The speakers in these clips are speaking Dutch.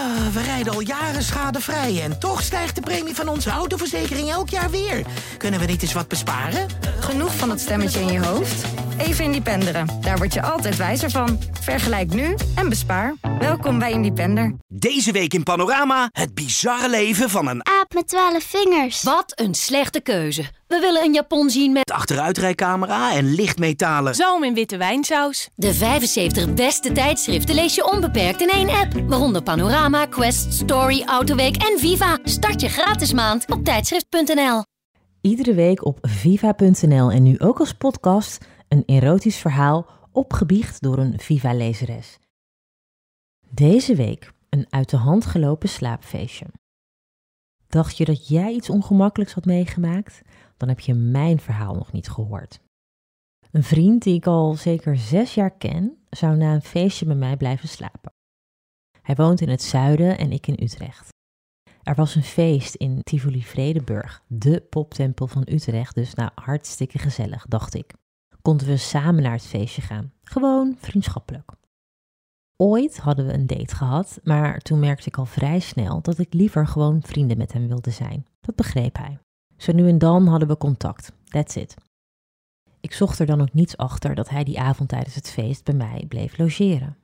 Ah, we rijden al jaren schadevrij en toch stijgt de premie van onze autoverzekering elk jaar weer. Kunnen we niet eens wat besparen? Genoeg van dat stemmetje in je hoofd? Even Independeren. Daar word je altijd wijzer van. Vergelijk nu en bespaar. Welkom bij Independer. Deze week in Panorama het bizarre leven van een aap met twaalf vingers. Wat een slechte keuze. We willen een Japon zien met achteruitrijcamera en lichtmetalen. Zalm in witte wijnsaus. De 75 beste tijdschriften lees je onbeperkt in één app. Waaronder Panorama, Quest, Story, Autoweek en Viva. Start je gratis maand op tijdschrift.nl. Iedere week op viva.nl en nu ook als podcast een erotisch verhaal opgebiecht door een Viva-lezeres. Deze week een uit de hand gelopen slaapfeestje. Dacht je dat jij iets ongemakkelijks had meegemaakt? Dan heb je mijn verhaal nog niet gehoord. Een vriend die ik al zeker zes jaar ken, zou na een feestje bij mij blijven slapen. Hij woont in het zuiden en ik in Utrecht. Er was een feest in Tivoli Vredenburg, de poptempel van Utrecht, dus nou hartstikke gezellig, dacht ik. Konden we samen naar het feestje gaan, gewoon vriendschappelijk. Ooit hadden we een date gehad, maar toen merkte ik al vrij snel dat ik liever gewoon vrienden met hem wilde zijn. Dat begreep hij. Zo nu en dan hadden we contact. That's it. Ik zocht er dan ook niets achter dat hij die avond tijdens het feest bij mij bleef logeren.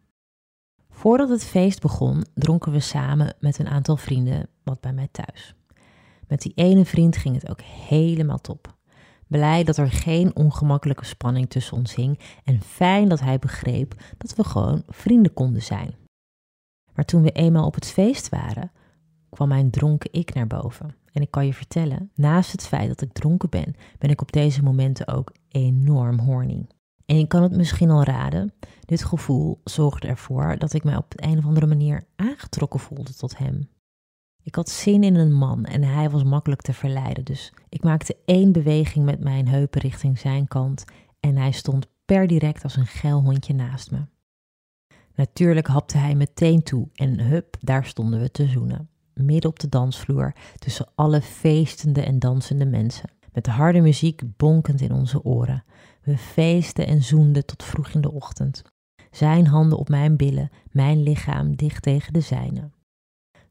Voordat het feest begon, dronken we samen met een aantal vrienden wat bij mij thuis. Met die ene vriend ging het ook helemaal top. Blij dat er geen ongemakkelijke spanning tussen ons hing en fijn dat hij begreep dat we gewoon vrienden konden zijn. Maar toen we eenmaal op het feest waren, kwam mijn dronken ik naar boven. En ik kan je vertellen, naast het feit dat ik dronken ben, ben ik op deze momenten ook enorm horny. En je kan het misschien al raden, dit gevoel zorgde ervoor dat ik mij op een of andere manier aangetrokken voelde tot hem. Ik had zin in een man en hij was makkelijk te verleiden, dus ik maakte één beweging met mijn heupen richting zijn kant en hij stond per direct als een geil hondje naast me. Natuurlijk hapte hij meteen toe en hup, daar stonden we te zoenen. Midden op de dansvloer, tussen alle feestende en dansende mensen. Met de harde muziek bonkend in onze oren. We feesten en zoenden tot vroeg in de ochtend. Zijn handen op mijn billen, mijn lichaam dicht tegen de zijne.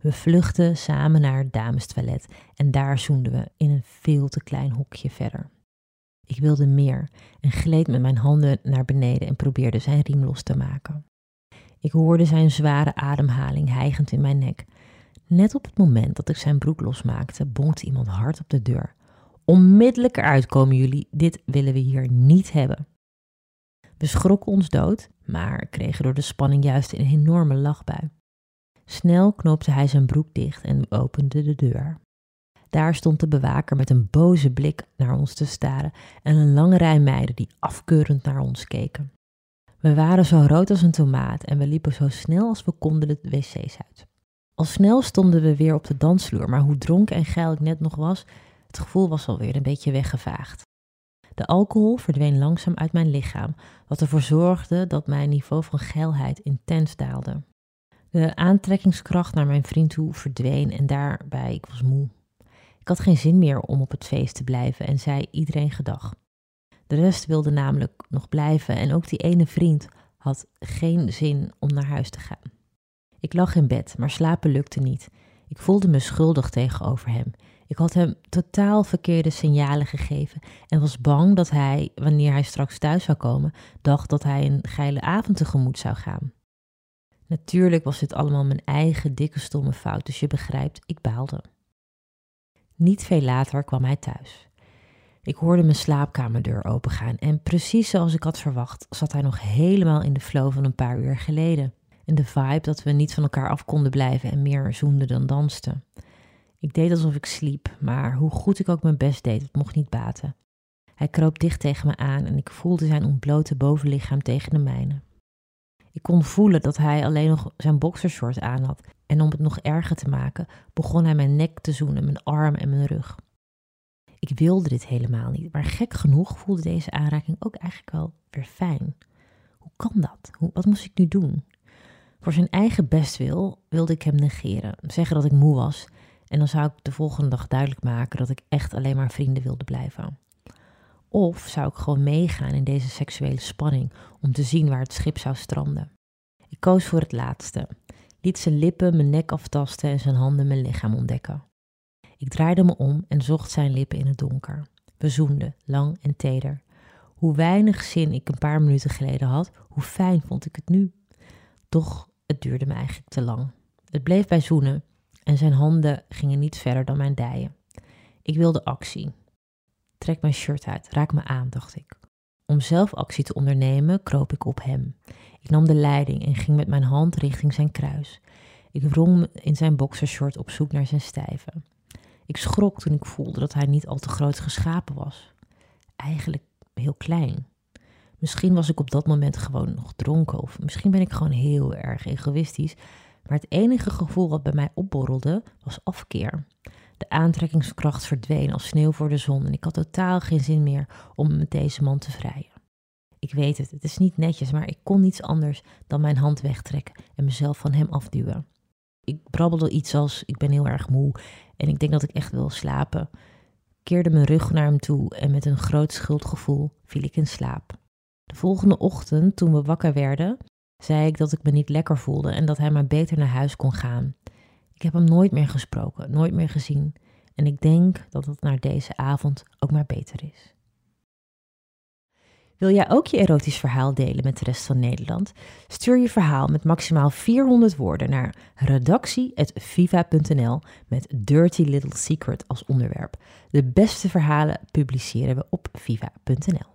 We vluchtten samen naar het damestoilet en daar zoenden we in een veel te klein hokje verder. Ik wilde meer en gleed met mijn handen naar beneden en probeerde zijn riem los te maken. Ik hoorde zijn zware ademhaling hijgend in mijn nek. Net op het moment dat ik zijn broek losmaakte, bonkte iemand hard op de deur. Onmiddellijk eruit komen jullie, dit willen we hier niet hebben. We schrokken ons dood, maar kregen door de spanning juist een enorme lachbui. Snel knoopte hij zijn broek dicht en opende de deur. Daar stond de bewaker met een boze blik naar ons te staren en een lange rij meiden die afkeurend naar ons keken. We waren zo rood als een tomaat en we liepen zo snel als we konden de wc's uit. Al snel stonden we weer op de dansvloer, maar hoe dronken en geil ik net nog was, het gevoel was alweer een beetje weggevaagd. De alcohol verdween langzaam uit mijn lichaam, wat ervoor zorgde dat mijn niveau van geilheid intens daalde. De aantrekkingskracht naar mijn vriend toe verdween en daarbij, ik was moe. Ik had geen zin meer om op het feest te blijven en zei iedereen gedag. De rest wilde namelijk nog blijven en ook die ene vriend had geen zin om naar huis te gaan. Ik lag in bed, maar slapen lukte niet. Ik voelde me schuldig tegenover hem. Ik had hem totaal verkeerde signalen gegeven en was bang dat hij, wanneer hij straks thuis zou komen, dacht dat hij een geile avond tegemoet zou gaan. Natuurlijk was dit allemaal mijn eigen dikke stomme fout, dus je begrijpt, ik baalde. Niet veel later kwam hij thuis. Ik hoorde mijn slaapkamerdeur opengaan en precies zoals ik had verwacht, zat hij nog helemaal in de flow van een paar uur geleden. In de vibe dat we niet van elkaar af konden blijven en meer zoenden dan dansten. Ik deed alsof ik sliep, maar hoe goed ik ook mijn best deed, het mocht niet baten. Hij kroop dicht tegen me aan en ik voelde zijn ontblote bovenlichaam tegen de mijne. Ik kon voelen dat hij alleen nog zijn boxershort aan had. En om het nog erger te maken, begon hij mijn nek te zoenen, mijn arm en mijn rug. Ik wilde dit helemaal niet, maar gek genoeg voelde deze aanraking ook eigenlijk wel weer fijn. Hoe kan dat? Hoe, wat moest ik nu doen? Voor zijn eigen bestwil wilde ik hem negeren, zeggen dat ik moe was. En dan zou ik de volgende dag duidelijk maken dat ik echt alleen maar vrienden wilde blijven. Of zou ik gewoon meegaan in deze seksuele spanning om te zien waar het schip zou stranden? Ik koos voor het laatste. liet zijn lippen mijn nek aftasten en zijn handen mijn lichaam ontdekken. Ik draaide me om en zocht zijn lippen in het donker. We zoenden, lang en teder. Hoe weinig zin ik een paar minuten geleden had, hoe fijn vond ik het nu. Toch, het duurde me eigenlijk te lang. Het bleef bij zoenen en zijn handen gingen niet verder dan mijn dijen. Ik wilde actie. Trek mijn shirt uit, raak me aan, dacht ik. Om zelf actie te ondernemen, kroop ik op hem. Ik nam de leiding en ging met mijn hand richting zijn kruis. Ik wrong in zijn boxershort op zoek naar zijn stijven. Ik schrok toen ik voelde dat hij niet al te groot geschapen was. Eigenlijk heel klein. Misschien was ik op dat moment gewoon nog dronken of misschien ben ik gewoon heel erg egoïstisch. Maar het enige gevoel wat bij mij opborrelde was afkeer. De aantrekkingskracht verdween als sneeuw voor de zon en ik had totaal geen zin meer om met deze man te vrijen. Ik weet het, het is niet netjes, maar ik kon niets anders dan mijn hand wegtrekken en mezelf van hem afduwen. Ik brabbelde iets als: Ik ben heel erg moe en ik denk dat ik echt wil slapen. Keerde mijn rug naar hem toe en met een groot schuldgevoel viel ik in slaap. De volgende ochtend, toen we wakker werden, zei ik dat ik me niet lekker voelde en dat hij maar beter naar huis kon gaan. Ik heb hem nooit meer gesproken, nooit meer gezien. En ik denk dat het naar deze avond ook maar beter is. Wil jij ook je erotisch verhaal delen met de rest van Nederland? Stuur je verhaal met maximaal 400 woorden naar redactie.viva.nl met Dirty Little Secret als onderwerp. De beste verhalen publiceren we op viva.nl.